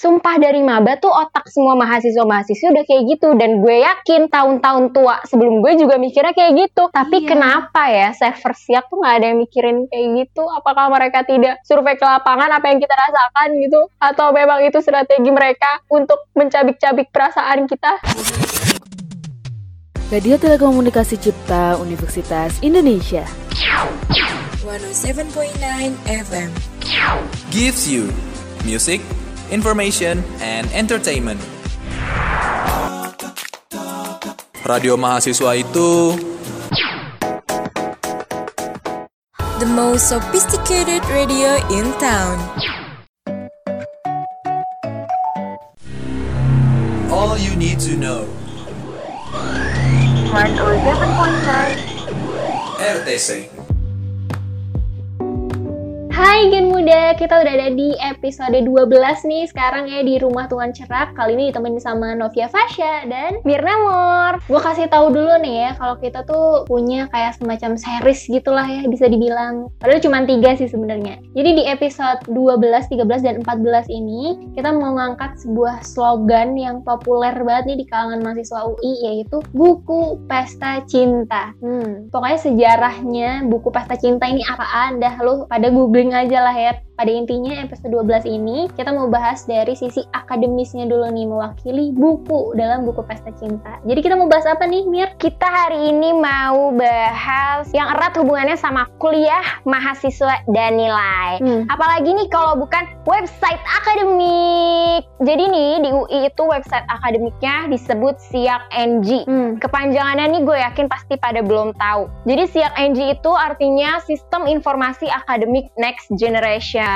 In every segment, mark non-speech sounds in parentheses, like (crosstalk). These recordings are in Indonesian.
sumpah dari maba tuh otak semua mahasiswa-mahasiswa udah kayak gitu dan gue yakin tahun-tahun tua sebelum gue juga mikirnya kayak gitu. Tapi Iya. kenapa ya server siap tuh nggak ada yang mikirin kayak gitu? Apakah mereka tidak survei ke lapangan apa yang kita rasakan gitu? Atau memang itu strategi mereka untuk mencabik-cabik perasaan kita? Radio Telekomunikasi Cipta Universitas Indonesia. 107.9 FM. gives you music, information, and entertainment. Radio mahasiswa itu The most sophisticated radio in town. all you need to know. RTC. Hai Gen Muda, kita udah ada di episode 12 nih sekarang ya di Rumah Tuan Cerak. Kali ini ditemenin sama Novia Fasya dan Mirna Mor. Gue kasih tahu dulu nih ya, kalau kita tuh punya kayak semacam series gitulah ya bisa dibilang. Padahal cuma tiga sih sebenarnya. Jadi di episode 12, 13, dan 14 ini kita mau ngangkat sebuah slogan yang populer banget nih di kalangan mahasiswa UI yaitu buku pesta cinta. Hmm, pokoknya sejarahnya buku pesta cinta ini apaan dah lu pada googling aja lah ya. Pada intinya episode 12 ini kita mau bahas dari sisi akademisnya dulu nih mewakili buku dalam buku pesta cinta. Jadi kita mau bahas apa nih Mir? Kita hari ini mau bahas yang erat hubungannya sama kuliah, mahasiswa, dan nilai. Hmm. Apalagi nih kalau bukan website akademik. Jadi nih di UI itu website akademiknya disebut SIAK NG. Hmm. Kepanjangannya nih gue yakin pasti pada belum tahu. Jadi SIAK NG itu artinya Sistem Informasi Akademik Next Generation.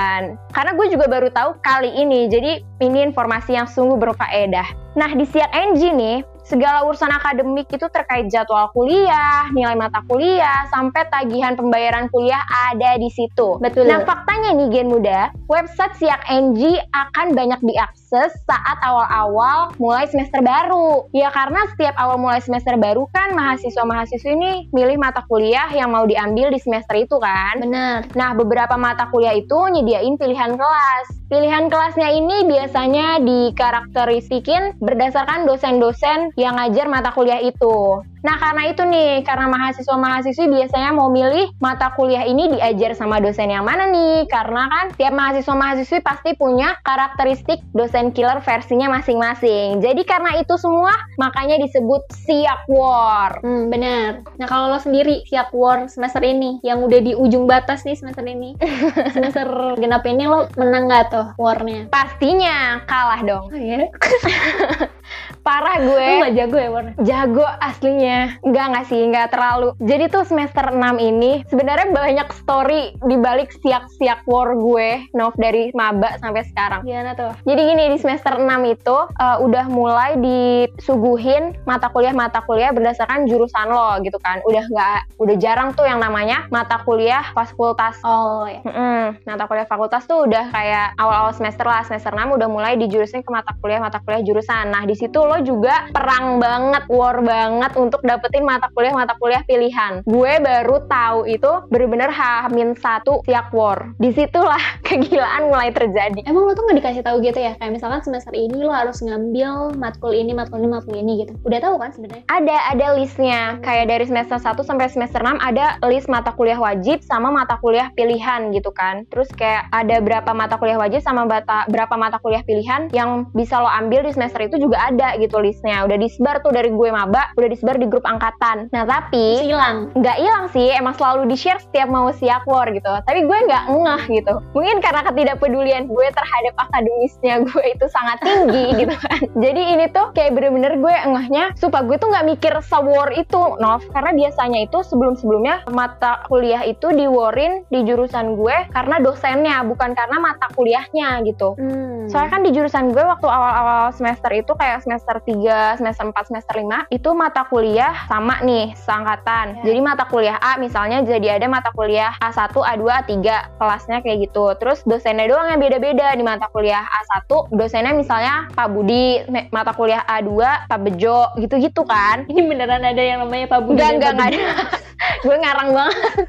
Karena gue juga baru tahu kali ini. Jadi ini informasi yang sungguh berfaedah. Nah di SIAK NG nih segala urusan akademik itu terkait jadwal kuliah, nilai mata kuliah, sampai tagihan pembayaran kuliah ada di situ. Betul. Nah, faktanya nih Gen Muda, website Siak NG akan banyak diakses saat awal-awal mulai semester baru. Ya karena setiap awal mulai semester baru kan mahasiswa-mahasiswa ini milih mata kuliah yang mau diambil di semester itu kan. Bener. Nah, beberapa mata kuliah itu nyediain pilihan kelas. Pilihan kelasnya ini biasanya dikarakteristikin berdasarkan dosen-dosen yang ngajar mata kuliah itu. Nah, karena itu nih, karena mahasiswa-mahasiswi biasanya mau milih mata kuliah ini diajar sama dosen yang mana nih? Karena kan tiap mahasiswa-mahasiswi pasti punya karakteristik dosen killer versinya masing-masing. Jadi karena itu semua, makanya disebut siap war. Hmm, bener. Nah kalau lo sendiri siap war semester ini, yang udah di ujung batas nih semester ini, (laughs) semester genap ini lo menang nggak tuh warnya? Pastinya kalah dong. Oh iya? (laughs) Parah gue. nggak jago ya warnya? Jago aslinya. Enggak nggak sih, enggak terlalu. Jadi tuh semester 6 ini sebenarnya banyak story di balik siak-siak war gue, Nov dari maba sampai sekarang. Gimana tuh? Jadi gini di semester 6 itu uh, udah mulai disuguhin mata kuliah-mata kuliah berdasarkan jurusan lo gitu kan. Udah nggak udah jarang tuh yang namanya mata kuliah fakultas. Oh ya. Mm-mm. Mata kuliah fakultas tuh udah kayak awal-awal semester lah, semester 6 udah mulai dijurusin ke mata kuliah-mata kuliah jurusan. Nah, di situ lo juga perang banget, war banget untuk dapetin mata kuliah-mata kuliah pilihan. Gue baru tahu itu bener-bener hamin satu siak war. Di situlah (laughs) kegilaan mulai terjadi. Emang lo tuh nggak dikasih tahu gitu ya? Kayak misalkan semester ini lo harus ngambil matkul ini, matkul ini, matkul ini gitu. Udah tahu kan sebenarnya? Ada, ada listnya. Kayak dari semester 1 sampai semester 6 ada list mata kuliah wajib sama mata kuliah pilihan gitu kan. Terus kayak ada berapa mata kuliah wajib sama bata, berapa mata kuliah pilihan yang bisa lo ambil di semester itu juga ada gitu listnya. Udah disebar tuh dari gue maba, udah disebar di grup angkatan. Nah tapi hilang. nggak hilang sih emang selalu di share setiap mau siak war gitu tapi gue nggak ngeh gitu mungkin karena ketidakpedulian gue terhadap akademisnya (laughs) gue itu sangat tinggi (laughs) gitu kan jadi ini tuh kayak bener-bener gue ngehnya supaya gue tuh nggak mikir sewar itu Nov karena biasanya itu sebelum-sebelumnya mata kuliah itu diworin di jurusan gue karena dosennya bukan karena mata kuliahnya gitu Hmm. Soalnya kan di jurusan gue waktu awal-awal semester itu kayak semester 3, semester 4, semester 5 itu mata kuliah sama nih seangkatan. Ya. Jadi mata kuliah A misalnya jadi ada mata kuliah A1, A2, A3 kelasnya kayak gitu. Terus dosennya doang yang beda-beda di mata kuliah A1 dosennya misalnya Pak Budi, mata kuliah A2 Pak Bejo gitu-gitu kan. Ini beneran ada yang namanya Pak Budi Enggak, enggak, ada. (laughs) gue ngarang banget.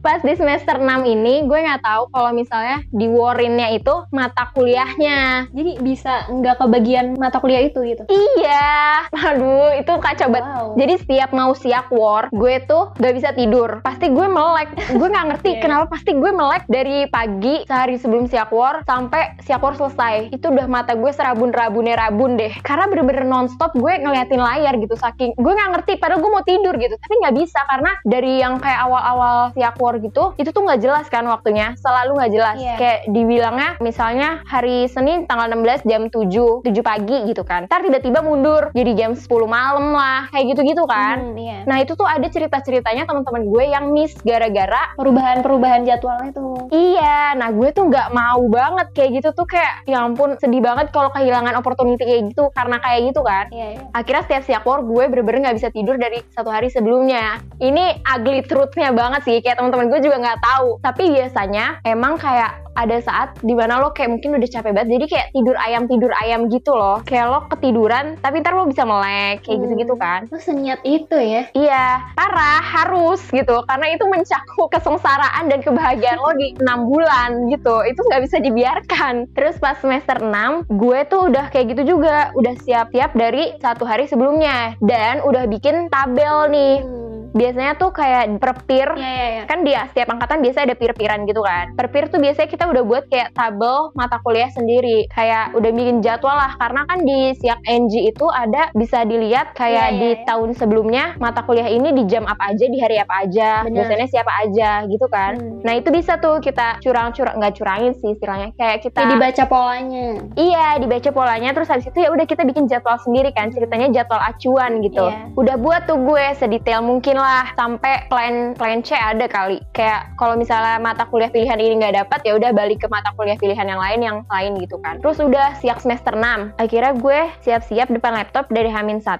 Pas di semester 6 ini gue nggak tahu kalau misalnya di Warinnya itu mata kuliahnya. Jadi bisa nggak kebagian mata kuliah itu gitu. Iya, aduh itu kacau banget. Wow. Jadi setiap mau siap war, gue tuh gak bisa tidur. Pasti gue melek. Gue nggak (laughs) ngerti Iya. kenapa pasti gue melek dari pagi sehari sebelum siap war sampai siap war selesai. Itu udah mata gue serabun-rabunnya rabun deh. Karena bener-bener nonstop gue ngeliatin layar gitu. Saking gue nggak ngerti. Padahal gue mau tidur gitu, tapi nggak bisa karena dari yang kayak awal-awal siap war gitu, itu tuh nggak jelas kan waktunya. Selalu nggak jelas. Iya. Kayak dibilangnya misalnya hari Senin tanggal 16 jam 7 7 pagi gitu kan ntar tiba-tiba mundur jadi jam 10 malam lah kayak gitu-gitu kan Hmm, iya. nah itu tuh ada cerita-ceritanya teman-teman gue yang miss gara-gara Perubahan-perubahan jadwalnya tuh. Iya, nah gue tuh nggak mau banget kayak gitu tuh kayak ya ampun sedih banget kalau kehilangan opportunity kayak gitu karena kayak gitu kan. Iya, iya. Akhirnya setiap siap war gue bener-bener nggak bisa tidur dari satu hari sebelumnya. Ini ugly truth-nya banget sih, kayak teman-teman gue juga nggak tahu. Tapi biasanya emang kayak ada saat di mana lo kayak mungkin udah capek banget, jadi kayak tidur ayam tidur ayam gitu loh. Kayak lo ketiduran, tapi ntar lo bisa melek kayak Hmm. gitu-gitu kan. Lu seniat itu ya. Iya, parah, harus gitu. Karena itu mencakup kesengsaraan dan kebahagiaan lo di (laughs) 6 bulan gitu. Itu nggak bisa dibiarkan. Terus pas semester 6, gue tuh udah kayak gitu juga. Udah siap-siap dari satu hari sebelumnya. Dan udah bikin tabel nih. Hmm. Biasanya tuh kayak per peer. Iya, iya, iya. Kan di setiap angkatan biasa ada peer-peeran gitu kan. Per peer tuh biasanya kita udah buat kayak tabel mata kuliah sendiri. Kayak udah bikin jadwal lah. Karena kan di siap NG itu ada bisa dilihat kayak iya, di iya. tahun sebelumnya mata kuliah ini di jam apa aja, di hari apa aja, Bener. biasanya siapa aja gitu kan. Hmm. Nah itu bisa tuh kita curang-curang, nggak curangin sih istilahnya. Kayak kita Kayak dibaca polanya. Iya, dibaca polanya terus habis itu ya udah kita bikin jadwal sendiri kan. Ceritanya jadwal acuan gitu. Iya. Udah buat tuh gue sedetail mungkin lah sampai plan plan C ada kali. Kayak kalau misalnya mata kuliah pilihan ini nggak dapat ya udah balik ke mata kuliah pilihan yang lain yang lain gitu kan. Terus udah siap semester 6. Akhirnya gue siap-siap depan laptop dari Hamin 1.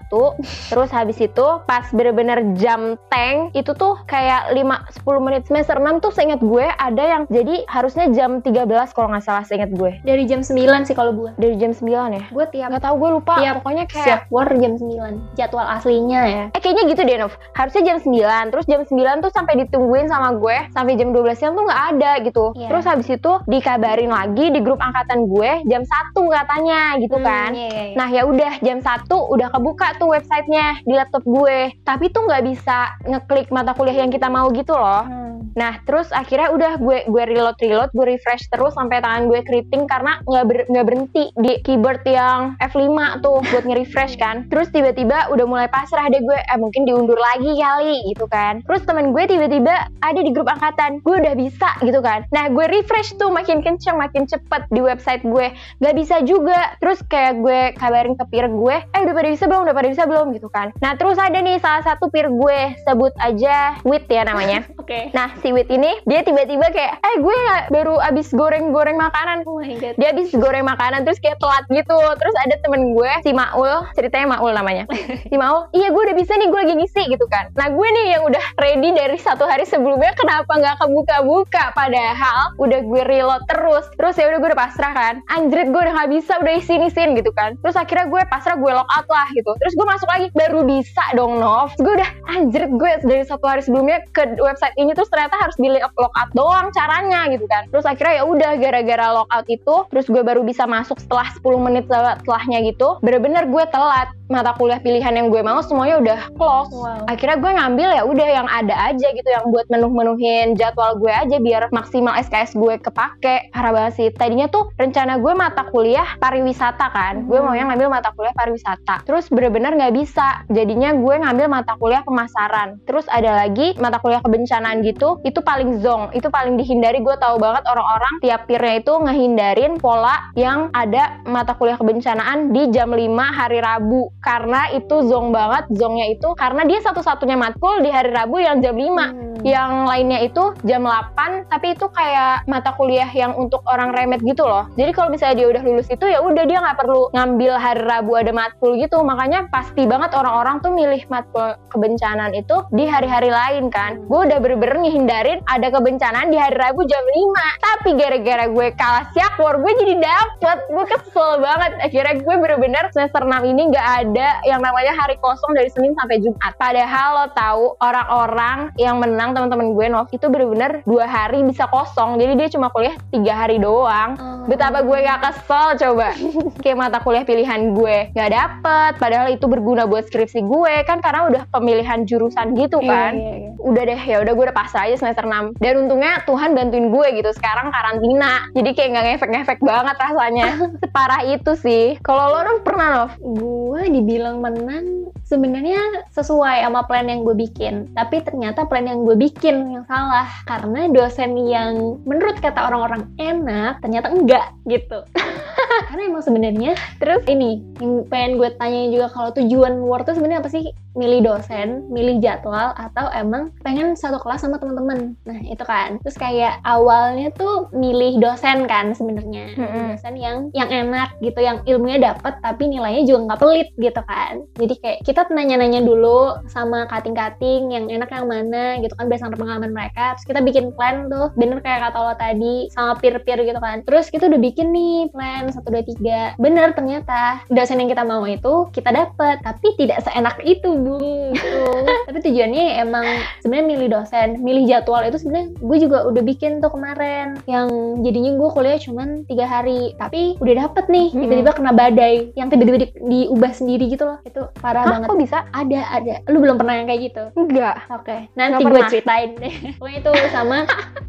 terus habis itu pas bener-bener jam tank itu tuh kayak 5 10 menit semester 6 tuh seingat gue ada yang jadi harusnya jam 13 kalau nggak salah seingat gue Dari jam 9 sih kalau gua. dari jam 9 ya Gue tiap nggak tahu gue lupa Tiap pokoknya kayak siap war jam 9. Jadwal aslinya ya. eh kayaknya gitu deh Nov harusnya jam 9 terus jam 9 tuh sampai ditungguin sama gue sampai jam 12 siang tuh nggak ada gitu Iya. terus habis itu dikabarin lagi di grup angkatan gue jam 1 katanya gitu Hmm, kan iya, iya, iya. Nah ya udah jam 1 udah kebuka tuh websitenya di laptop gue. Tapi tuh nggak bisa ngeklik mata kuliah yang kita mau gitu loh. Hmm. Nah terus akhirnya udah gue gue reload reload gue refresh terus sampai tangan gue keriting karena nggak ber- nggak berhenti di keyboard yang F5 tuh buat nge-refresh kan. Terus tiba-tiba udah mulai pasrah deh gue eh mungkin diundur lagi kali gitu kan. Terus temen gue tiba-tiba ada di grup angkatan gue udah bisa gitu kan. Nah gue refresh tuh makin kenceng makin cepet di website gue nggak bisa juga. Terus kayak gue kabarin ke peer gue eh udah pada bisa belum udah pada bisa belum gitu kan. Nah terus ada nih salah satu peer gue sebut aja Wit ya namanya. (laughs) Oke. Nah si Wit ini dia tiba-tiba kayak eh gue nggak baru abis goreng-goreng makanan. Oh my god. dia habis goreng makanan terus kayak telat gitu. Terus ada temen gue si Maul ceritanya Maul namanya. (laughs) Si Maul iya gue udah bisa nih gue lagi ngisi gitu kan. Nah gue nih yang udah ready dari satu hari sebelumnya kenapa nggak kebuka-buka? Padahal udah gue reload terus. Terus ya udah gue udah pasrah kan. Anjrit gue udah nggak bisa udah isin isin gitu kan. Terus akhirnya gue pasrah gue lock out lah gitu. Terus gue masuk lagi baru bisa dong Nov. Gue udah anjrit gue dari satu hari sebelumnya ke website ini terus ternyata harus di lock out doang caranya gitu kan. Terus akhirnya ya udah gara-gara lockout itu terus gue baru bisa masuk setelah 10 menit setelahnya gitu bener-bener gue telat. Mata kuliah pilihan yang gue mau semuanya udah close. Wow. akhirnya gue ngambil ya udah yang ada aja gitu yang buat menuh-menuhin jadwal gue aja biar maksimal SKS gue kepake. Parah banget sih. Tadinya tuh rencana gue mata kuliah pariwisata kan. Gue mau yang ngambil mata kuliah pariwisata. Terus bener-bener nggak bisa. Jadinya gue ngambil mata kuliah pemasaran. Terus ada lagi mata kuliah kebencanaan gitu itu paling zong itu paling dihindari. Gue tahu banget orang-orang tiap peernya itu ngehindarin pola yang ada mata kuliah kebencanaan di jam 5 hari Rabu. Karena itu zong banget zongnya itu karena dia satu-satunya matkul di hari Rabu yang jam 5 Hmm. Yang lainnya itu jam 8 tapi itu kayak mata kuliah yang untuk orang remet gitu loh. Jadi kalau misalnya dia udah lulus itu ya udah dia nggak perlu ngambil hari Rabu ada matkul gitu. Makanya pasti banget orang-orang tuh milih matkul kebencanaan itu di hari-hari lain kan. Gue udah bener-bener ngehindarin ada kebencanaan di hari Rabu jam 5 tapi gara-gara gue kalah siakwar gue jadi dapet. Gue kesel banget. Akhirnya gue bener-bener semester 6 ini nggak ada yang namanya hari kosong dari Senin sampai Jumat. Padahal lo tahu orang-orang yang menang sekarang teman-teman gue Nov itu bener-bener dua hari bisa kosong. Jadi dia cuma kuliah tiga hari doang. Oh. betapa gue gak kesel coba. (laughs) Kayak mata kuliah pilihan gue gak dapet. Padahal itu berguna buat skripsi gue. Kan karena udah pemilihan jurusan gitu Iya, kan. iya, iya. udah deh ya udah gue udah pasrah aja semester 6 dan untungnya Tuhan bantuin gue gitu sekarang karantina. Jadi kayak nggak ngefek-ngefek banget rasanya. (laughs) Separah itu sih. Kalau lo Nov pernah Nov? Gue dibilang menang sebenarnya sesuai sama plan yang gue bikin. Tapi ternyata plan yang gue bikin yang salah. Karena dosen yang menurut kata orang-orang enak ternyata enggak gitu. (laughs) Karena emang sebenarnya terus ini yang pengen gue tanyain juga kalau tujuan war tuh sebenarnya apa sih milih dosen milih jadwal atau emang pengen satu kelas sama teman-teman. Nah itu kan. Terus kayak awalnya tuh milih dosen kan sebenarnya. Mm-mm. dosen yang yang enak gitu yang ilmunya dapet tapi nilainya juga nggak pelit gitu kan. Jadi kayak kita nanya-nanya dulu sama kating-kating yang enak yang mana gitu kan berdasarkan pengalaman mereka. Terus kita bikin plan tuh bener kayak kata lo tadi sama peer-peer gitu kan. Terus kita udah bikin nih plan satu dua tiga. Bener ternyata dosen yang kita mau itu kita dapet tapi tidak seenak itu bung gitu. (laughs) tapi tujuannya emang sebenarnya milih dosen milih jadwal itu sebenarnya gue juga udah bikin tuh kemarin. Yang jadinya gue kuliah cuman tiga hari tapi udah dapet nih tiba-tiba kena badai yang tiba-tiba di- diubah sendiri gitu loh. Itu parah Hah, banget. kok bisa? Ada ada. Lu belum pernah yang kayak gitu? Enggak. Oke, nanti Nggak gue ceritain deh. (laughs) Pokoknya itu sama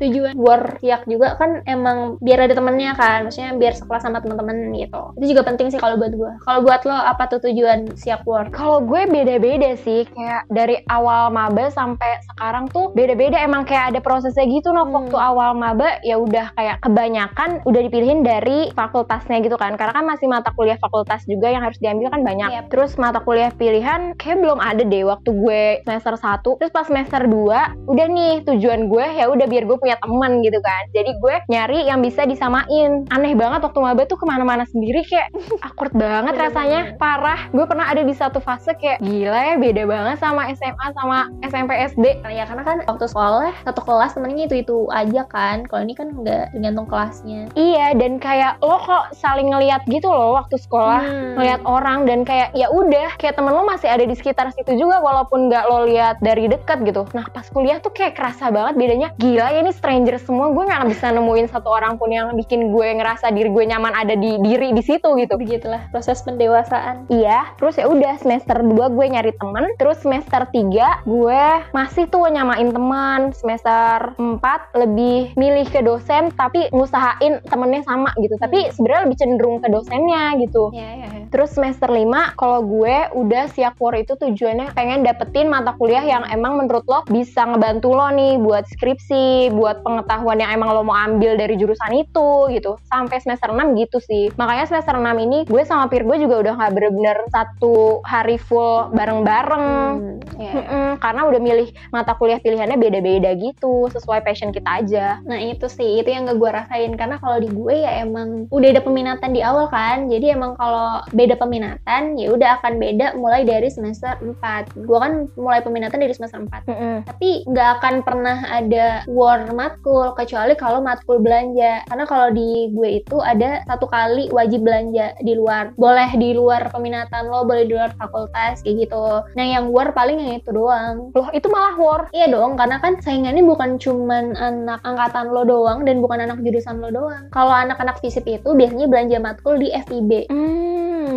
tujuan. War siak juga kan emang biar ada temennya kan, maksudnya biar sekelas sama teman-teman gitu. Itu juga penting sih kalau buat gue. Kalau buat lo apa tuh tujuan siak war? Kalau gue beda-beda sih, kayak dari awal maba sampai sekarang tuh beda-beda. Emang kayak ada prosesnya gitu, no. Hmm. Waktu awal maba ya udah kayak kebanyakan udah dipilihin dari fakultasnya gitu kan. Karena kan masih mata kuliah fakultas juga yang harus diambil kan banyak. Yap. Terus mata kuliah pilihan kayak belum ada deh waktu gue semester 1. Terus pas semester 2, udah nih tujuan gue ya udah biar gue punya teman gitu kan. Jadi gue nyari yang bisa disamain. Aneh banget waktu maba tuh ke mana-mana sendiri kayak (laughs) awkward banget rasanya parah gue pernah ada di satu fase kayak gila ya beda banget sama SMA sama SMP SD Ya karena kan waktu sekolah satu kelas temennya itu itu aja kan. Kalau ini kan nggak tergantung kelasnya. iya dan kayak lo kok saling ngeliat gitu loh waktu sekolah Hmm. ngeliat orang dan kayak ya udah kayak temen lo masih ada di sekitar situ juga walaupun nggak lo lihat dari dekat gitu nah pas kuliah tuh kayak kerasa banget bedanya gila ya ini stranger semua gue nggak bisa nemuin satu orang pun yang bikin gue ngerasa diri gue nyaman ada di diri di situ gitu Begitulah proses pendewasaan. Iya, terus ya udah semester 2 gue nyari temen, terus semester 3 gue masih tuh nyamain teman, semester 4 lebih milih ke dosen tapi ngusahain temennya sama gitu. Tapi sebenarnya lebih cenderung ke dosennya gitu. Ya ya. ya. Terus semester 5 kalau gue udah siap war itu tujuannya pengen dapetin mata kuliah yang emang menurut lo bisa ngebantu lo nih buat skripsi, buat pengetahuan yang emang lo mau ambil dari jurusan itu gitu. Sampai semester 6 gitu sih. Makanya semester 6 ini gue sama peer gue juga udah nggak bener-bener satu hari full bareng-bareng. Hmm. Mm-mm, karena udah milih mata kuliah pilihannya beda-beda gitu, sesuai passion kita aja. Nah itu sih, itu yang gak gue rasain Karena kalau di gue ya emang udah ada peminatan di awal kan Jadi emang kalau beda peminatan ya udah akan beda mulai dari semester 4 Gue kan mulai peminatan dari semester 4 Mm-mm. Tapi nggak akan pernah ada war matkul Kecuali kalau matkul belanja Karena kalau di gue itu ada satu kali wajib belanja di luar Boleh di luar peminatan lo, boleh di luar fakultas kayak gitu Nah yang war paling yang itu doang Loh itu malah war. Iya dong, karena kan saingannya bukan cuman anak angkatan lo doang dan bukan anak jurusan lo doang. Kalau anak-anak FISIP itu biasanya belanja matkul di FIB. Hmm,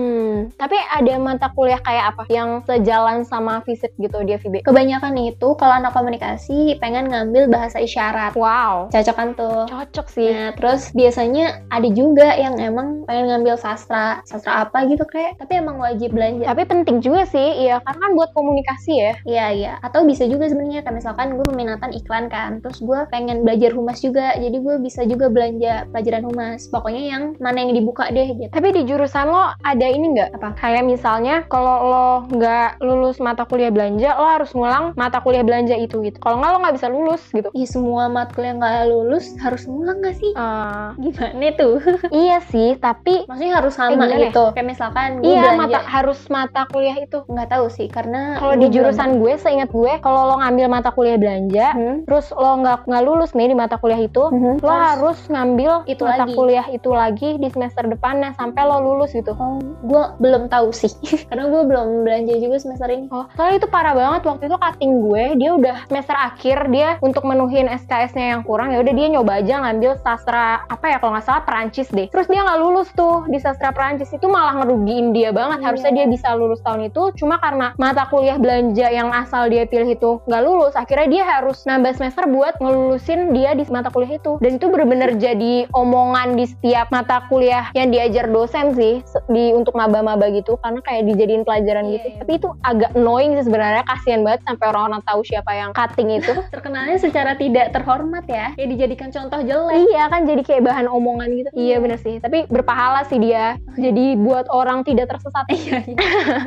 tapi ada mata kuliah kayak apa yang sejalan sama FISIP gitu di FIB? Kebanyakan itu kalau anak komunikasi pengen ngambil bahasa isyarat. Wow, Cocok kan tuh. cocok sih. Nah, terus biasanya ada juga yang emang pengen ngambil sastra, sastra apa gitu kayak, tapi emang wajib belanja. Tapi penting juga sih, iya karena kan buat komunikasi ya. Iya iya. Atau bisa juga sebenarnya kayak misalkan gue peminatan iklan kan, terus gue pengen belajar humas juga, jadi gue bisa juga belanja pelajaran humas. Pokoknya yang mana yang dibuka deh gitu. Tapi di jurusan lo ada ini nggak? Apa? Kayak misalnya kalau lo nggak lulus mata kuliah belanja, lo harus ngulang mata kuliah belanja itu gitu. Kalau nggak lo nggak bisa lulus gitu. Ih semua matkul yang nggak lulus harus ngulang gak sih? Eh, Gimana tuh? (laughs) iya sih, tapi Maksudnya harus sama gimana ya? gitu. Kayak misalkan gue iya belanja mata harus mata kuliah itu. nggak tahu sih karena Kalau di jurusan gue, seingat gue, kalau lo ngambil mata kuliah belanja, Hmm? terus lo nggak nggak lulus nih di mata kuliah itu, Mhm. lo harus ngambil Itu mata lagi. kuliah itu lagi di semester depannya sampai lo lulus gitu. Oh, gue belum tahu sih (laughs) karena gue belum belanja juga semester ini Oh, soalnya itu parah banget waktu itu cutting gue, dia udah semester akhir dia untuk menuhin SKS-nya yang kurang ya udah dia nyoba aja ngambil sastra apa ya kalau nggak salah Perancis deh. Terus dia nggak lulus tuh di sastra Perancis itu malah ngerugiin dia banget. Iya. Harusnya dia bisa lulus tahun itu, cuma karena mata kuliah belanja yang asal dia pilih itu nggak lulus, akhirnya dia harus nambah semester buat ngelulusin dia di mata kuliah itu. Dan itu bener-bener jadi omongan di setiap mata kuliah yang diajar dosen sih di untuk maba-maba gitu karena kayak dijadiin pelajaran Iya, gitu. iya. Tapi itu agak annoying sih sebenarnya kasihan banget sampai orang-orang tahu siapa yang cutting itu. (laughs) terkenalnya secara tidak terhormat ya kayak dijadikan contoh jelek iya kan jadi kayak bahan omongan gitu. Iya bener sih. Tapi berpahala sih dia. Jadi buat orang tidak tersesat. (laughs) iya iya.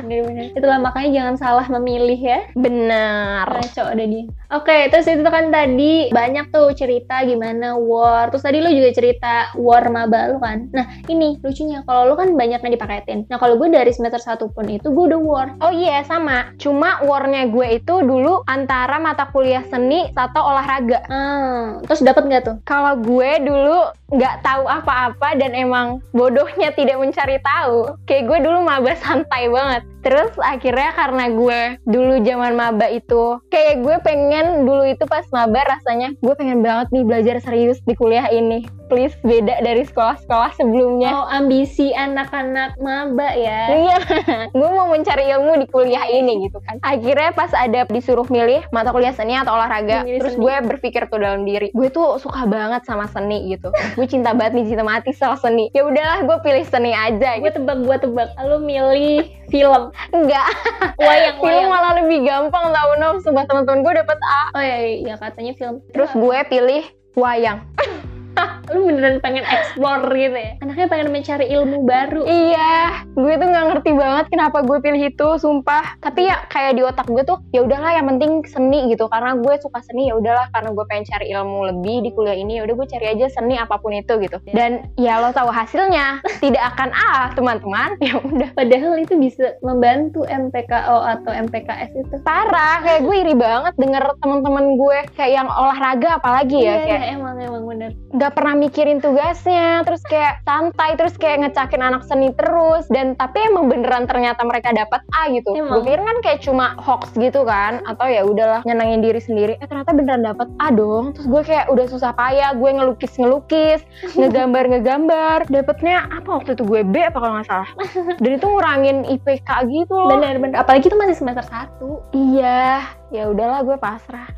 bener-bener itulah makanya jangan salah memilih ya Benar. Ngaco ada dia. Oke, terus itu kan tadi banyak tuh cerita gimana war. Terus tadi lu juga cerita war maba lu kan. Nah, ini lucunya kalau lu kan banyaknya Nah, kalau gue dari semester 1 pun itu gue udah war. Oh iya sama. Cuma warnya gue itu dulu antara mata kuliah seni atau olahraga. Hmm, terus dapat nggak tuh? Kalau gue dulu nggak tahu apa-apa dan emang bodohnya tidak mencari tahu. Kayak gue dulu maba santai banget. Terus akhirnya karena gue dulu zaman maba itu kayak gue pengen dulu itu pas maba rasanya gue pengen banget nih belajar serius di kuliah ini. Please beda dari sekolah-sekolah sebelumnya. Oh, ambisi anak-anak maba ya. Iya, (laughs) gue mau mencari ilmu di kuliah ini gitu kan. Akhirnya pas ada disuruh milih mata kuliah seni atau olahraga, Milih terus seni. gue berpikir tuh dalam diri, gue tuh suka banget sama seni gitu. gue cinta banget nih cinta mati sama seni. Ya udahlah, gue pilih seni aja. Gue Gitu. tebak, gue tebak. Lu milih film. Enggak, (laughs) Wayang, film wayang. malah lebih gampang tau no. Sumpah teman-teman gue dapet A. Oh iya, iya katanya film. Terus gue pilih wayang. (laughs) (laughs) lu beneran pengen explore gitu ya. Anaknya pengen mencari ilmu baru. Iya, gue tuh nggak ngerti banget kenapa gue pilih itu, sumpah. Tapi ya kayak di otak gue tuh, ya udahlah yang penting seni gitu. Karena gue suka seni, ya udahlah karena gue pengen cari ilmu lebih di kuliah ini, ya udah gue cari aja seni apa pun itu gitu. Dan ya lo tahu hasilnya, (laughs) tidak akan A, teman-teman. (laughs) Ya udah. Padahal itu bisa membantu MPKO atau MPKS itu. Parah, kayak gue iri banget denger teman-teman gue kayak yang olahraga apalagi ya, Iya, kayak iya, emang emang bener. Nggak pernah mikirin tugasnya terus kayak santai terus kayak ngecakin anak seni terus. Dan tapi emang beneran ternyata mereka dapat A gitu. Gue pikir kan kayak cuma hoax gitu kan atau ya udahlah nyenangin diri sendiri. Eh ternyata beneran dapat A dong. Terus gue kayak udah susah payah gue ngelukis ngelukis (laughs) ngegambar ngegambar. Dapetnya apa waktu itu? Gue B apa kalau nggak salah? (laughs) Dan itu ngurangin IPK gitu loh. Bener bener. Apalagi itu masih semester 1 iya ya udahlah gue pasrah.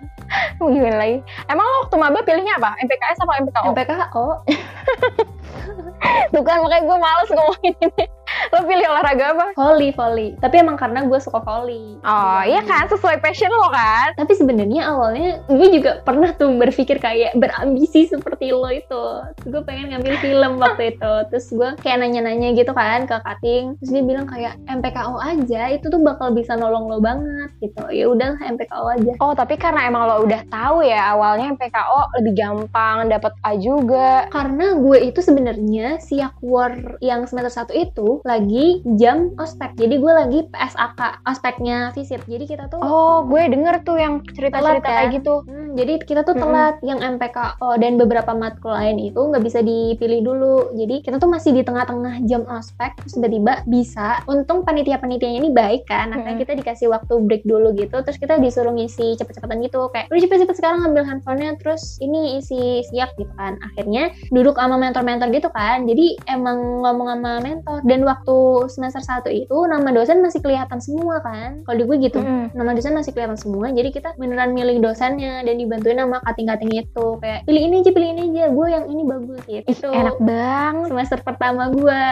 (laughs) Mau gimana lagi? Emang lo waktu maba pilihnya apa? MPKS apa MPKO MPKO. (laughs) Tuh kan makanya gue males ngomongin ini. Lo pilih olahraga apa? Volley, volley. Tapi emang karena gue suka volley. Oh iya kan sesuai passion lo kan? Tapi sebenarnya awalnya gue juga pernah tuh berpikir kayak berambisi seperti lo itu. Terus gue pengen ngambil film waktu itu. Terus gue kayak nanya-nanya gitu kan ke Kating. Terus dia bilang kayak MPKO aja itu tuh bakal bisa nolong lo banget gitu. Ya udah MPKO aja. Oh tapi karena emang lo udah tahu ya awalnya PKO lebih gampang dapat A juga. Karena gue itu sebenarnya siak war yang semester 1 itu lagi jam ospek. Jadi gue lagi PSAK, ospeknya visit. Jadi kita tuh Oh gue denger tuh yang cerita-cerita kayak kan? gitu. Hmm, jadi kita tuh telat yang MPKO dan beberapa matkul lain itu nggak bisa dipilih dulu. Jadi kita tuh masih di tengah-tengah jam ospek terus tiba-tiba bisa. Untung panitia-panitianya ini baik kan. Akhirnya Mm-mm. kita dikasih waktu break dulu gitu. Terus kita disuruh ngisi cepet-cepetan gitu kayak udah cepet-cepet sekarang ngambil handphonenya terus ini isi siap gitu kan. Akhirnya duduk sama mentor-mentor gitu kan. Jadi emang ngomong sama mentor dan waktu semester 1 itu nama dosen masih kelihatan semua kan. Kalau di gue gitu Mm-mm. nama dosen masih kelihatan semua jadi kita beneran milih dosennya dan dibantuin sama kating-kating itu kayak pilih ini aja pilih ini aja gue yang ini bagus gitu Ih, enak banget. semester pertama gue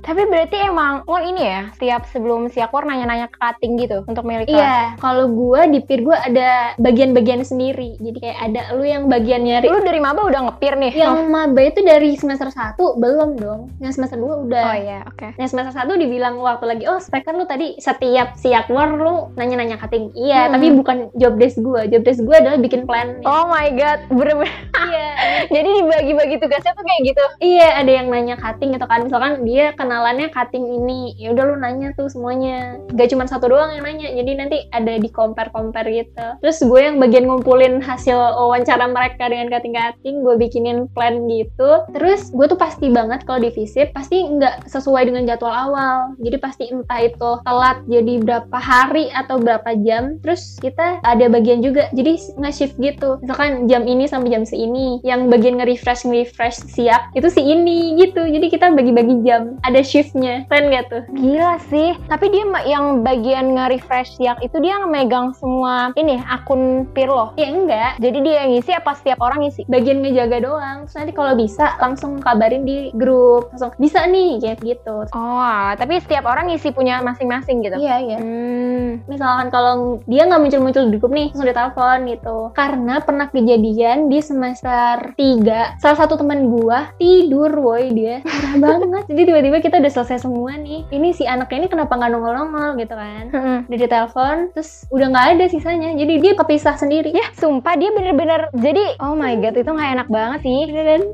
Tapi berarti emang lo ini ya setiap sebelum siakwar nanya-nanya ke cutting gitu untuk milih kelas. iya kalau gue di peer gue ada bagian-bagian sendiri jadi kayak ada lu yang bagian nyari Lu dari maba udah ngepir nih. yang maba itu dari semester 1 belum dong yang semester 2 udah Oh iya, oke. Yang semester 1 dibilang waktu lagi, oh spek kan lu tadi setiap siakwar lu nanya-nanya cutting. Iya, Hmm. tapi bukan job desk gue. Job desk gue adalah bikin plan. Oh my god, bener-bener. Iya, (laughs) Jadi dibagi-bagi tugasnya tuh kayak gitu. Iya, ada yang nanya cutting gitu kan. Misalkan dia kenalannya cutting ini, ya udah lu nanya tuh semuanya. Gak cuma satu doang yang nanya. Jadi nanti ada di compare-compare gitu. Terus gue yang bagian ngumpulin hasil wawancara mereka dengan cutting-cutting, gue bikinin plan gitu. Terus gue tuh pasti banget kalau di visip pasti nggak sesuai dengan jadwal awal. Jadi pasti entah itu telat jadi berapa hari atau berapa jam. Terus kita ada bagian juga. Jadi nge-shift gitu. Misalkan jam ini sampai jam seini. Yang bagian nge-refresh nge-refresh siap itu si ini gitu. Jadi kita bagi-bagi jam. Ada shiftnya. Keren gak tuh? Gila sih. Tapi dia yang bagian nge-refresh siang itu dia megang semua ini akun Pirlo. Ya enggak. Jadi dia yang ngisi apa setiap orang ngisi? Bagian ngejaga doang. Terus nanti kalau bisa langsung kabarin di grup. Langsung bisa nih kayak gitu. Oh, alah. tapi setiap orang ngisi punya masing-masing gitu. Iya iya. Hmm. misalkan kalau dia nggak muncul-muncul di grup nih langsung ditelepon gitu karena pernah kejadian di semester 3 salah satu teman gua tidur woi dia parah (laughs) banget jadi tiba-tiba kita udah selesai semua nih ini si anaknya ini kenapa nggak nongol-nongol gitu kan Mm-mm. udah ditelepon terus udah nggak ada sisanya jadi dia kepisah sendiri Ya, sumpah dia bener-bener jadi oh my god itu nggak enak banget sih.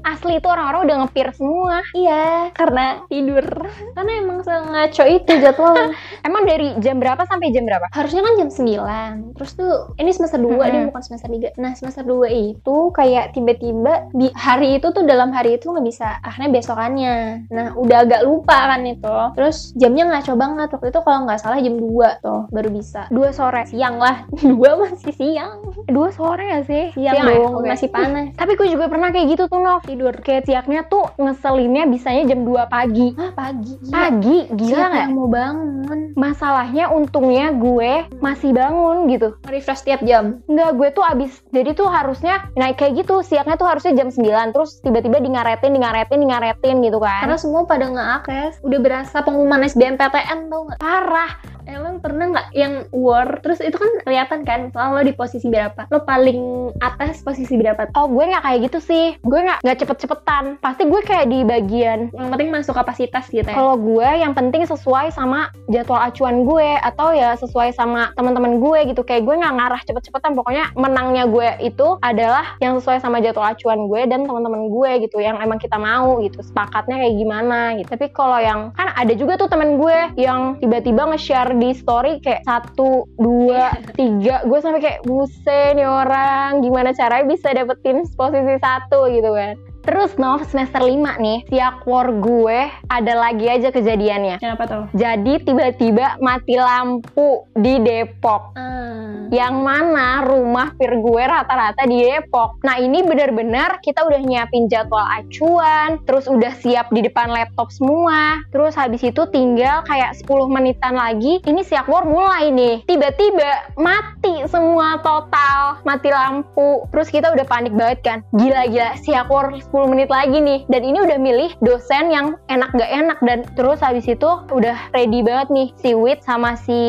Asli itu orang-orang udah ngepir semua. iya karena tidur karena emang sengaco itu jadwalnya (laughs) Emang dari jam berapa sampai jam berapa? harusnya kan jam 9 terus tuh ini semester 2 Mm-mm. dia bukan semester 3 nah semester 2 itu kayak tiba-tiba di hari itu tuh dalam hari itu nggak bisa akhirnya besokannya nah udah agak lupa kan itu terus jamnya ngaco banget waktu itu kalau nggak salah jam 2 tuh baru bisa Dua sore. siang lah (laughs) dua masih siang Dua sore gak sih? siang, ya? dong Oke. masih panas Tapi gue juga pernah kayak gitu tuh Nov Tidur Kayak tuh ngeselinnya bisanya jam 2 pagi. Ah pagi? Gila. Pagi, gila Siapa gak? yang mau bangun? Masalahnya untungnya gue masih bangun gitu. Refresh tiap jam? Enggak, gue tuh abis Jadi tuh harusnya Nah kayak gitu. Siaknya tuh harusnya jam 9 Terus tiba-tiba di ngaretin, di ngaretin, di ngaretin gitu kan. Karena semua pada nggak akses udah berasa pengumuman SBMPTN tau nggak? Parah Emang pernah nggak yang war terus itu kan kelihatan kan misalnya lo di posisi berapa lo paling atas posisi berapa Oh gue nggak kayak gitu sih Gue nggak nggak cepet-cepetan Pasti gue kayak di bagian yang penting masuk kapasitas gitu ya Kalau gue yang penting sesuai sama jadwal acuan gue atau ya sesuai sama teman-teman gue gitu. Kayak gue nggak ngarah cepet-cepetan. Pokoknya menangnya gue itu adalah yang sesuai sama jadwal acuan gue dan teman-teman gue gitu. Yang emang kita mau gitu. Sepakatnya kayak gimana gitu. Tapi kalau yang kan ada juga tuh temen gue yang tiba-tiba nge-share di story kayak satu, dua, tiga. Gue sampai kayak buset nih orang. Gimana caranya bisa dapetin posisi satu gitu kan. Terus Nov semester 5 nih, siak war gue ada lagi aja kejadiannya. kenapa tuh Jadi tiba-tiba mati lampu di Depok. ah. Yang mana rumah pir gue rata-rata di Depok. Nah ini bener-bener kita udah nyiapin jadwal acuan, terus udah siap di depan laptop semua. Terus habis itu tinggal kayak 10 menitan lagi, ini siak war mulai nih. Tiba-tiba mati semua total, mati lampu. Terus kita udah panik banget kan. Gila-gila, siak war 10 menit lagi nih. Dan ini udah milih dosen yang enak gak enak. Dan terus habis itu udah ready banget nih. Si Wit sama si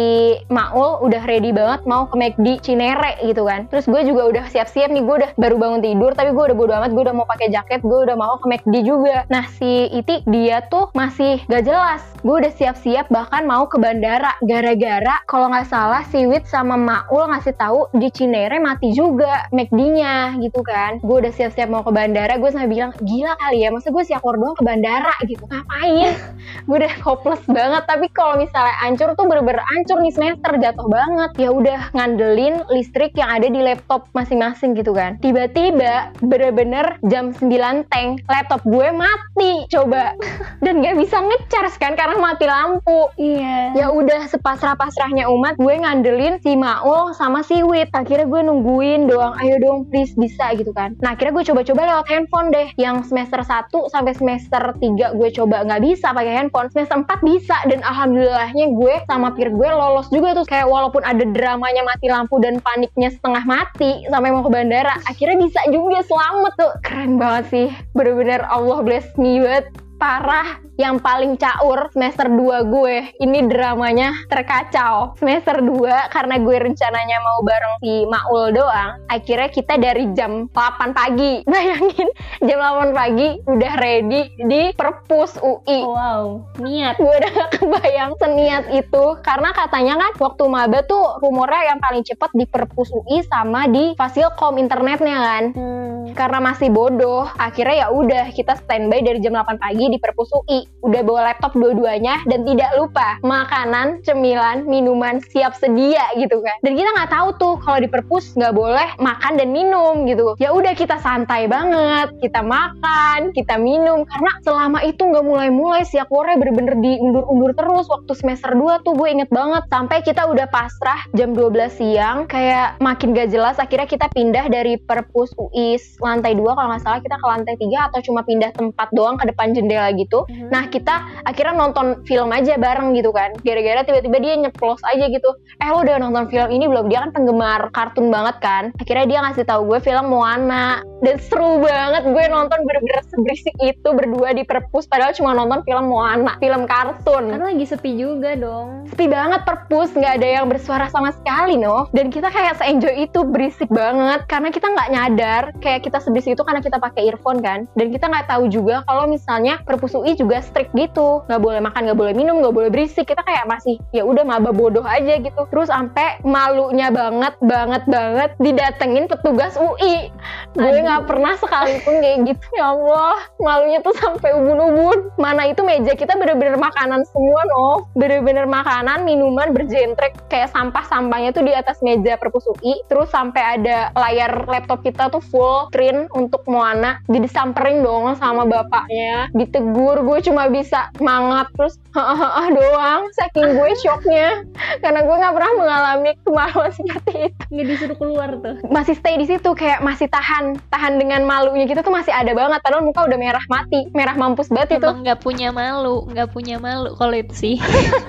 Maul udah ready banget mau ke McD Cinere gitu kan. Terus gue juga udah siap-siap nih. Gue udah baru bangun tidur tapi gue udah bodo amat. Gue udah mau pakai jaket. Gue udah mau ke McD juga. Nah si Iti dia tuh masih gak jelas. Gue udah siap-siap bahkan mau ke bandara. Gara-gara kalau nggak salah si Wit sama Maul ngasih tahu di Cinere mati juga McD-nya gitu kan. Gue udah siap-siap mau ke bandara. Gue sampai bilang gila kali ya. Masa gue siap doang ke bandara gitu. Ngapain? (laughs) gue udah hopeless banget. Tapi kalau misalnya ancur tuh bener-bener ancur nih semester jatuh banget. Ya udah ngandelin listrik yang ada di laptop masing-masing gitu kan. Tiba-tiba bener-bener jam 9 tank laptop gue mati coba (laughs) dan gak bisa ngecharge kan karena mati lampu iya ya udah sepasrah-pasrahnya umat gue ngandelin si Maul sama si Wit akhirnya gue nungguin doang ayo dong please bisa gitu kan nah akhirnya gue coba-coba lewat handphone deh yang semester 1 sampai semester 3 gue coba. Nggak bisa pakai handphone. Semester 4 bisa. Dan alhamdulillahnya gue sama peer gue lolos juga tuh. Kayak walaupun ada dramanya mati lampu dan paniknya setengah mati sampai mau ke bandara akhirnya bisa juga. Selamat tuh. Keren banget sih. Bener-bener Allah bless me banget parah yang paling caur semester 2 gue. Ini dramanya terkacau. Semester 2 karena gue rencananya mau bareng si Maul doang akhirnya kita dari jam 8 pagi. (laughs) Bayangin jam 8 pagi udah ready di perpus UI wow niat. Gue udah gak (laughs) kebayang seniat itu. Karena katanya kan waktu maba tuh rumornya yang paling cepet di perpus UI sama di fasilkom internetnya kan. Hmm. karena masih bodoh. Akhirnya ya udah kita standby dari jam 8 pagi di perpus UI. Udah bawa laptop dua-duanya dan tidak lupa makanan, cemilan, minuman siap sedia gitu kan. Dan kita nggak tahu tuh kalau di perpus nggak boleh makan dan minum gitu. Ya udah kita santai banget, kita makan, kita minum karena selama itu nggak mulai-mulai si keluarnya bener-bener diundur-undur terus waktu semester 2 tuh gue inget banget sampai kita udah pasrah jam 12 siang kayak makin gak jelas akhirnya kita pindah dari perpus UIS lantai 2 kalau nggak salah kita ke lantai 3 atau cuma pindah tempat doang ke depan jendela gitu. Mhm. nah kita akhirnya nonton film aja bareng gitu kan. Gara-gara tiba-tiba dia nyeplos aja gitu. Eh lo udah nonton film ini belum? Dia kan penggemar kartun banget kan. Akhirnya dia ngasih tahu gue film Moana. Dan seru banget gue nonton bener-bener seberisik itu berdua di perpus. Padahal cuma nonton film Moana film kartun. Karena lagi sepi juga dong. sepi banget perpus nggak ada yang bersuara sama sekali no. Dan kita kayak se-enjoy itu berisik banget. Karena kita nggak nyadar kayak kita seberisik itu karena kita pakai earphone kan. Dan kita nggak tahu juga kalau misalnya perpus UI juga strict gitu. Nggak boleh makan nggak boleh minum nggak boleh berisik. Kita kayak masih ya udah maba bodoh aja gitu. Terus sampai malunya banget banget banget didatengin petugas UI gue nggak pernah sekalipun kayak gitu ya Allah. Malunya tuh sampai ubun-ubun. Mana itu meja kita bener-bener makanan semua no. Bener-bener makanan minuman berjentrek. Kayak sampah-sampahnya tuh di atas meja perpus UI terus sampai ada layar laptop kita tuh full screen untuk Moana. Jadi samperin dong sama bapaknya ditegur gue cuma bisa semangat terus hahaha doang saking gue shocknya. (laughs) Karena gue nggak pernah mengalami kemaluan (laughs) seperti itu. Nggak disuruh keluar tuh. masih stay di situ kayak masih tahan tahan dengan malunya kita tuh masih ada banget padahal muka udah merah mati merah mampus banget itu. Emang nggak punya malu, nggak punya malu kalau itu sih.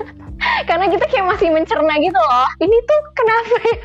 (laughs) karena kita kayak masih mencerna gitu loh. Ini tuh kenapa ya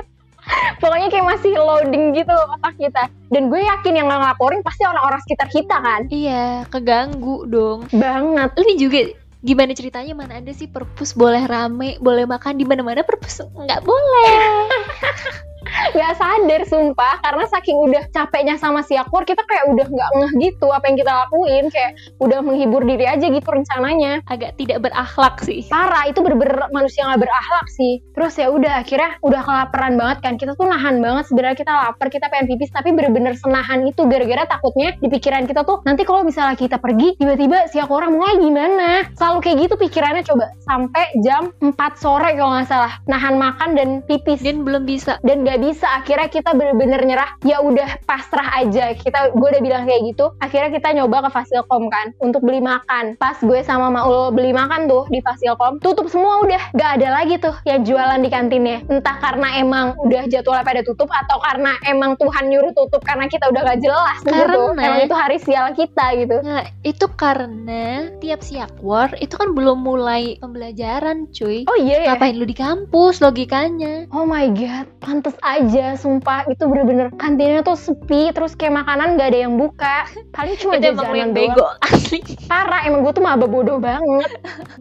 (laughs) pokoknya kayak masih loading gitu otak kita. Dan gue yakin yang ngelaporin pasti orang-orang sekitar kita kan? Iya, keganggu dong. banget. Ini juga gimana ceritanya? Mana ada sih perpus boleh rame, boleh makan di mana-mana perpus? Nggak boleh. (laughs) nggak sadar sumpah. Karena saking udah capeknya sama si Akur kita kayak udah nggak ngeh gitu apa yang kita lakuin. Kayak udah menghibur diri aja gitu rencananya. Agak tidak berakhlak sih. parah itu bener-bener manusia nggak berakhlak sih. Terus ya udah akhirnya udah kelaparan banget kan. Kita tuh nahan banget sebenarnya kita lapar kita pengen pipis tapi bener-bener senahan itu gara-gara takutnya di pikiran kita tuh nanti kalau misalnya kita pergi tiba-tiba si aku orang mulai gimana? Selalu kayak gitu pikirannya coba sampai jam 4 sore kalau nggak salah. Nahan makan dan pipis. Dan belum bisa. dan gak bisa. Akhirnya kita bener-bener nyerah. Ya udah pasrah aja. Kita gue udah bilang kayak gitu. Akhirnya kita nyoba ke Fasilkom kan untuk beli makan. Pas gue sama Maul beli makan tuh di Fasilkom tutup semua udah. Gak ada lagi tuh yang jualan di kantinnya. Entah karena emang udah jadwalnya pada tutup atau karena emang Tuhan nyuruh tutup karena kita udah gak jelas gitu. Karena- emang itu hari sial kita gitu. Nah, itu karena tiap siakwar itu kan belum mulai pembelajaran, cuy. oh iya ya? Ngapain lu di kampus logikanya? Oh my god, pantes aja sumpah. Itu bener-bener kantinnya tuh sepi terus kayak makanan gak ada yang buka. Paling cuma jajanan bego asli. parah emang gue tuh maba bodoh banget.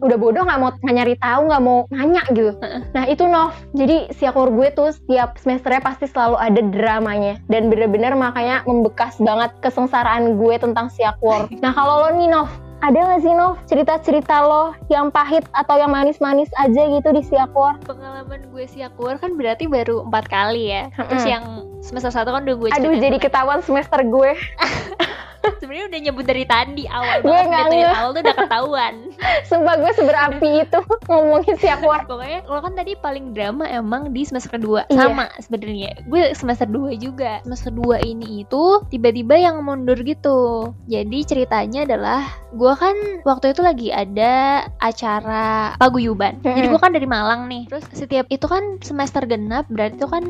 Udah bodoh nggak mau nyari tahu nggak mau nanya gitu. Nah itu Nov. Jadi si akur gue tuh setiap semesternya pasti selalu ada dramanya. Dan bener-bener makanya membekas banget kesengsaraan gue tentang si akur nah kalau lo nih Nov ada gak sih Nov cerita-cerita lo yang pahit atau yang manis-manis aja gitu di Siakwar? Pengalaman gue siakwar kan berarti baru empat kali ya. Terus Mm-mm. yang semester satu kan udah gue Aduh jadi ketahuan semester gue (laughs) (laughs) sebenarnya udah nyebut dari tadi awal Gue banget nggak awal tuh udah ketahuan. (laughs) Sumpah gue seberapi itu (laughs) ngomongin Siakwar pokoknya lo kan tadi paling drama emang di semester kedua. Iya. sama sebenarnya gue semester 2 juga. Semester 2 ini itu tiba-tiba yang mundur gitu. Jadi ceritanya adalah gue kan waktu itu lagi ada acara paguyuban. Jadi Mm-mm. gue kan dari Malang nih. Terus setiap itu kan semester genap berarti itu kan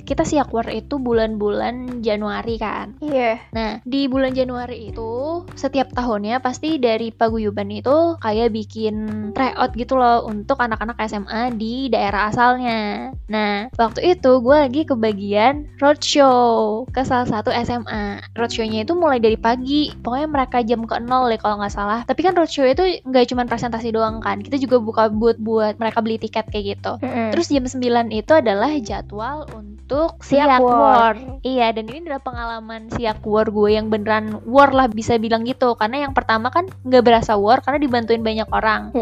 kita siakwar itu bulan-bulan Januari kan. Iya. Nah, di bulan Januari itu setiap tahunnya pasti dari paguyuban itu kayak bikin tryout gitu loh untuk anak-anak SMA di daerah asalnya. Nah, waktu itu gue lagi kebagian roadshow ke salah satu SMA. Roadshow-nya itu mulai dari pagi, pokoknya mereka jam ke 0 deh kalau nggak salah. Tapi kan roadshow itu nggak cuma presentasi doang kan, kita juga buka booth buat mereka beli tiket kayak gitu. Terus Terus jam 9 itu adalah jadwal untuk Siak siak war. war. Iya, dan ini adalah pengalaman siak war gue yang beneran war lah bisa bilang gitu. Karena yang pertama kan nggak berasa war karena dibantuin banyak orang.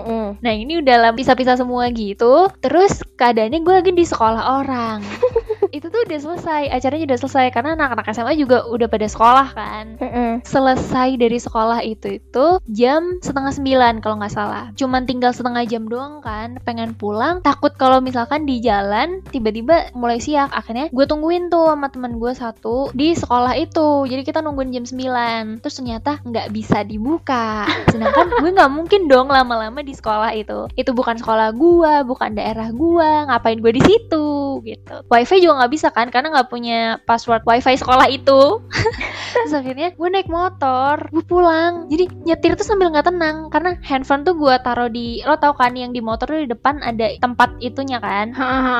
Nah ini udah lah pisah-pisah semua gitu. Terus keadaannya gue lagi di sekolah orang. (laughs) itu tuh udah selesai acaranya udah selesai karena anak-anak SMA juga udah pada sekolah kan. Mm-mm. selesai dari sekolah itu itu jam setengah sembilan kalau nggak salah. Cuman tinggal setengah jam doang kan pengen pulang. Takut kalau misalkan di jalan tiba-tiba mulai siak. Akhirnya gue tungguin tuh sama teman gue satu di sekolah itu. Jadi kita nungguin jam 9 terus ternyata nggak bisa dibuka. Sedangkan (laughs) gue nggak mungkin dong lama-lama di sekolah itu. Itu bukan sekolah gue bukan daerah gue ngapain gue di situ gitu. Wifi juga nggak bisa kan karena nggak punya password wifi sekolah itu. (laughs) Terus akhirnya gue naik motor gue pulang. Jadi nyetir tuh sambil nggak tenang karena handphone tuh gue taruh di lo tau kan yang di motor tuh di depan ada tempat itunya kan?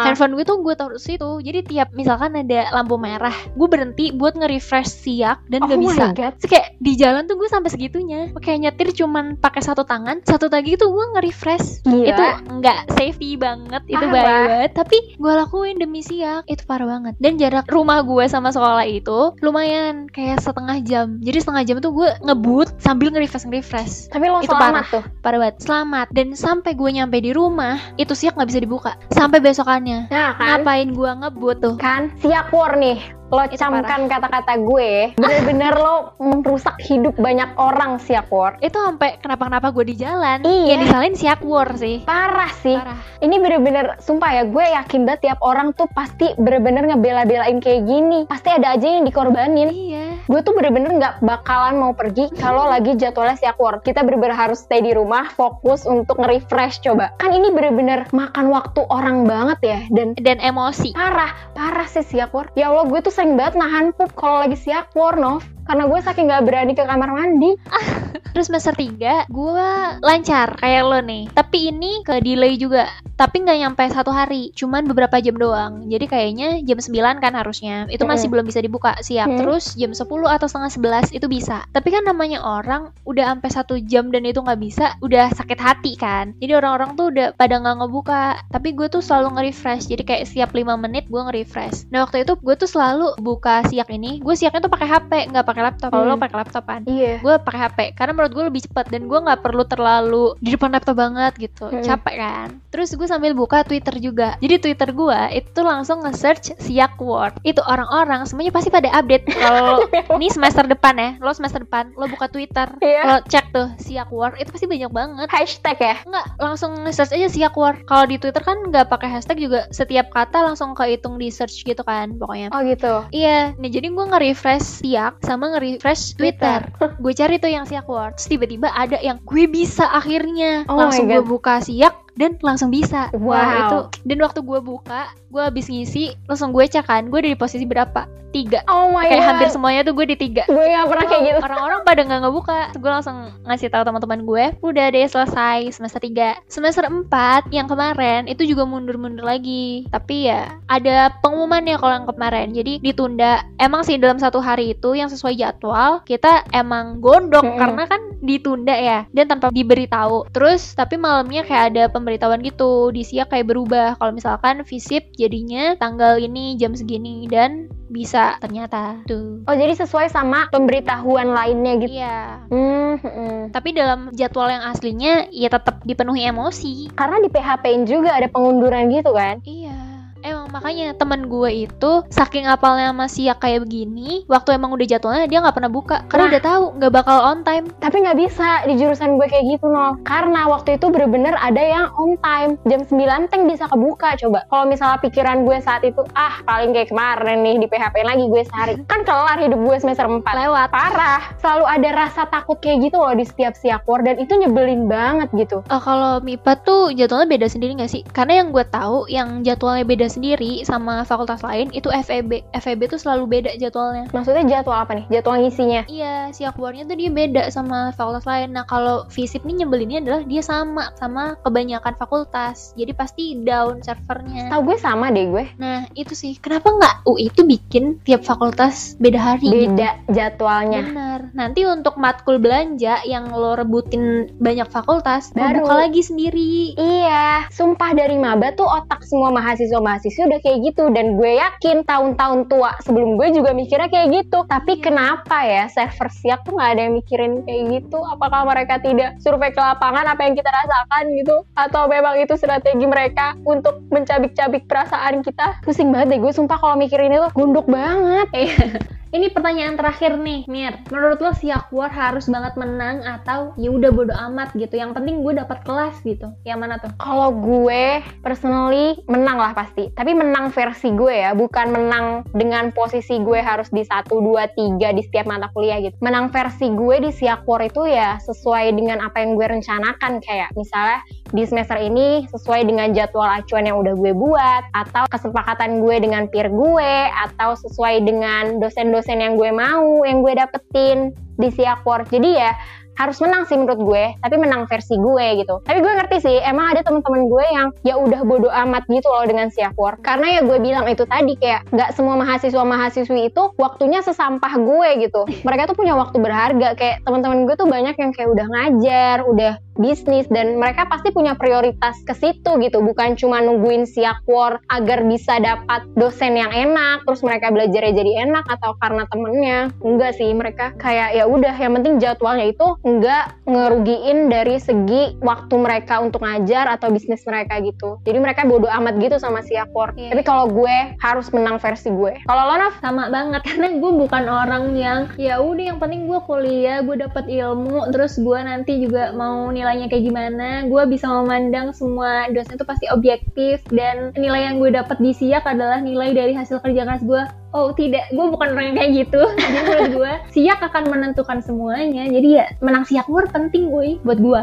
Handphone gue tuh gue taruh di situ. Jadi tiap misalkan ada lampu merah gue berhenti buat nge-refresh siak dan Oh gak bisa. Terus kayak di jalan tuh gue sampai segitunya. Kayak nyetir cuman pakai satu tangan satu lagi tuh gue nge-refresh. Gila. itu nggak safety banget itu bahaya banget. Tapi gue lakuin demi siak itu parah banget. Dan jarak rumah gue sama sekolah itu lumayan kayak setengah jam. Jadi setengah jam tuh gue ngebut sambil nge-refresh nge-refresh. Tapi lo Itu selamat tuh. parah banget. Selamat. Dan sampai gue nyampe di rumah itu siak nggak bisa dibuka. Sampai besokannya. Nah kan, ngapain gue ngebut tuh? Kan siak war nih. Lo camkan kata-kata gue, bener-bener lo merusak hidup banyak orang siak war. itu sampai kenapa-kenapa gue di jalan Iya. yang disalahin siak war sih Parah sih. parah Ini bener-bener, sumpah ya, gue yakin banget tiap orang tuh pasti bener-bener ngebela-belain kayak gini. Pasti ada aja yang dikorbanin. iya Gue tuh bener-bener nggak bakalan mau pergi kalau lagi jadwalnya siak war. Kita bener-bener harus stay di rumah, fokus untuk nge-refresh coba. Kan ini bener-bener makan waktu orang banget ya. Dan dan emosi parah, parah sih siak war. Ya Allah, gue tuh sering banget nahan pup kalau lagi siak war, Nov. Karena gue saking nggak berani ke kamar mandi. (laughs) Terus semester 3 gue lancar kayak lo nih Tapi ini ke delay juga Tapi nggak nyampe satu hari Cuman beberapa jam doang. Jadi kayaknya jam 9 kan harusnya. Itu masih Mm-mm. belum bisa dibuka siap. Mm. Terus jam 10 atau setengah 11 itu bisa. Tapi kan namanya orang Udah sampai satu jam dan itu nggak bisa Udah sakit hati kan. Jadi orang-orang tuh udah pada nggak ngebuka. Tapi gue tuh selalu nge-refresh. Jadi kayak setiap 5 menit gue nge-refresh. Nah waktu itu gue tuh selalu buka siak ini. Gue siaknya tuh pakai HP nggak pakai laptop. Kalau Hmm. lo pakai laptop kan Iya. gue pakai HP karena menurut gue lebih cepet dan gue nggak perlu terlalu di depan laptop banget gitu. Mm-mm. capek kan? Terus gue sambil buka Twitter juga jadi Twitter gue itu langsung nge-search siak word itu orang-orang semuanya pasti pada update (laughs) kalau ini semester depan ya lo semester depan lo buka Twitter Iya. lo cek tuh siak word itu pasti banyak banget Hashtag ya. Enggak, langsung nge-search aja siak word kalau di Twitter kan nggak pakai hashtag juga setiap kata langsung kehitung di search gitu kan pokoknya Oh gitu. Iya, nah jadi gue nge-refresh siak sama nge-refresh Twitter. (laughs) gue cari tuh yang siak word. Tiba-tiba ada yang gue bisa akhirnya. Oh langsung gue buka siak dan langsung bisa. Wow. itu. Dan waktu gue buka, gue habis ngisi, langsung gue cek kan, gue ada di posisi berapa? Tiga. Oh my Kayak god. hampir semuanya tuh gue di tiga. Gue gak pernah kayak gitu. Orang-orang pada nggak ngebuka. Gue langsung ngasih tahu teman-teman gue, udah deh selesai semester 3. Semester 4 yang kemarin itu juga mundur-mundur lagi. Tapi ya ada pengumumannya kalau yang kemarin. Jadi ditunda. Emang sih dalam satu hari itu yang sesuai jadwal kita emang gondok Mm-mm. karena kan ditunda ya dan tanpa diberitahu. Terus tapi malamnya kayak ada pemberitahuan gitu. Di siak kayak berubah. Kalau misalkan visip jadinya tanggal ini jam segini dan bisa ternyata tuh. Oh jadi sesuai sama pemberitahuan lainnya gitu. Iya. Hmm, hmm, hmm. Tapi dalam jadwal yang aslinya ya tetap dipenuhi emosi. Karena di PHP-in juga ada pengunduran gitu kan. Iya. Emang makanya temen gue itu saking apalnya masih ya kayak begini, waktu emang udah jadwalnya dia nggak pernah buka karena Nah. udah tahu nggak bakal on time. Tapi nggak bisa di jurusan gue kayak gitu no. Karena waktu itu bener-bener ada yang on time. Jam 9 teng bisa kebuka coba. Kalau misalnya pikiran gue saat itu, ah paling kayak kemarin nih di PHP lagi gue sehari. Kan kelar hidup gue semester 4. Lewat. Parah. Selalu ada rasa takut kayak gitu loh di setiap siakwar dan itu nyebelin banget gitu. Eh, kalau MIPA tuh jadwalnya beda sendiri nggak sih? Karena yang gue tahu yang jadwalnya beda sendiri sama fakultas lain itu FEB. FEB tuh selalu beda jadwalnya. Maksudnya jadwal apa nih? Jadwal ngisinya. Iya, si akbarnya tuh dia beda sama fakultas lain. Nah, kalau FISIP nih nyebelinnya adalah dia sama sama kebanyakan fakultas. Jadi pasti down servernya. Tahu gue sama deh gue. Nah, itu sih. Kenapa nggak UI itu bikin tiap fakultas beda hari gitu? Beda jadwalnya. Benar. Nanti untuk matkul belanja yang lo rebutin banyak fakultas, Baru. buka lagi sendiri. Iya, sumpah dari maba tuh otak semua mahasiswa-mahasiswa udah kayak gitu. Dan gue yakin tahun-tahun tua sebelum gue juga mikirnya kayak gitu. Tapi kenapa ya server siap tuh nggak ada yang mikirin kayak gitu? Apakah mereka tidak survei ke lapangan apa yang kita rasakan gitu? Atau memang itu strategi mereka untuk mencabik-cabik perasaan kita? Pusing banget deh gue sumpah kalau mikirin itu gunduk banget (laughs) Ini pertanyaan terakhir nih, Mir. Menurut lo si Aquar harus banget menang atau ya udah bodo amat gitu. Yang penting gue dapat kelas gitu. Yang mana tuh? Kalau gue personally menang lah pasti. Tapi menang versi gue ya, bukan menang dengan posisi gue harus di 1, 2, 3 di setiap mata kuliah gitu. Menang versi gue di Siakwar itu ya sesuai dengan apa yang gue rencanakan. Kayak misalnya di semester ini sesuai dengan jadwal acuan yang udah gue buat, atau kesepakatan gue dengan peer gue, atau sesuai dengan dosen-dosen yang gue mau, yang gue dapetin di Siakwar. Jadi ya harus menang sih menurut gue, tapi menang versi gue gitu. Tapi gue ngerti sih, emang ada teman-teman gue yang ya udah bodo amat gitu loh dengan Siakwar. Karena ya gue bilang itu tadi kayak nggak semua mahasiswa-mahasiswi itu waktunya sesampah gue gitu. Mereka tuh punya waktu berharga. Kayak teman-teman gue tuh banyak yang kayak udah ngajar, udah bisnis dan mereka pasti punya prioritas ke situ gitu bukan cuma nungguin siakwar agar bisa dapat dosen yang enak terus mereka belajarnya jadi enak atau karena temennya enggak sih mereka kayak ya udah yang penting jadwalnya itu enggak ngerugiin dari segi waktu mereka untuk ngajar atau bisnis mereka gitu. Jadi mereka bodo amat gitu sama siakwar Iya. tapi kalau gue harus menang versi gue. Kalau lo Nov sama banget (laughs) karena gue bukan orang yang ya udah yang penting gue kuliah gue dapat ilmu terus gue nanti juga mau nilainya kayak gimana gue bisa memandang semua dosen itu pasti objektif dan nilai yang gue dapat di siak adalah nilai dari hasil kerja keras gue oh tidak. Gue bukan orang yang kayak gitu. (laughs) Jadi menurut gue siak akan menentukan semuanya. Jadi ya menang siak gue penting gue buat gue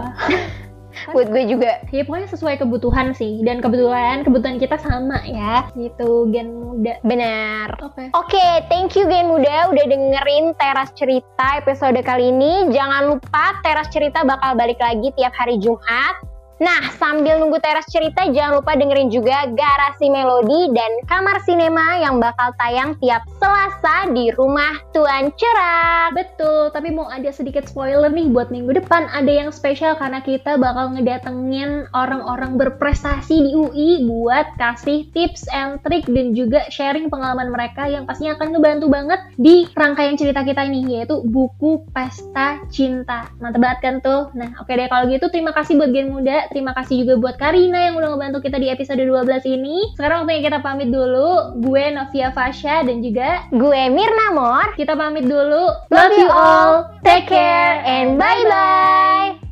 (laughs) buat gue juga. Ya pokoknya sesuai kebutuhan sih. Dan kebetulan kebutuhan kita sama ya. Gitu gen muda. Benar. Oke. Oke, thank you Gen Muda udah dengerin Teras Cerita episode kali ini. Jangan lupa Teras Cerita bakal balik lagi tiap hari Jumat. Nah, sambil nunggu Teras Cerita, jangan lupa dengerin juga Garasi Melodi dan Kamar Sinema yang bakal tayang tiap Selasa di Rumah Tuan Cerak. Betul, tapi mau ada sedikit spoiler nih buat minggu depan ada yang spesial karena kita bakal ngedatengin orang-orang berprestasi di UI buat kasih tips and trick dan juga sharing pengalaman mereka yang pastinya akan ngebantu banget di rangkaian cerita kita ini yaitu buku Pesta Cinta. Mantap banget kan tuh? Nah, oke deh kalau gitu terima kasih buat Gen Muda, terima kasih juga buat Karina yang udah ngebantu kita di episode 12 ini. Sekarang waktunya kita pamit dulu. Gue Novia Fasha dan juga Gue Mirna Mor. kita pamit dulu. Love you all. Take care and bye-bye.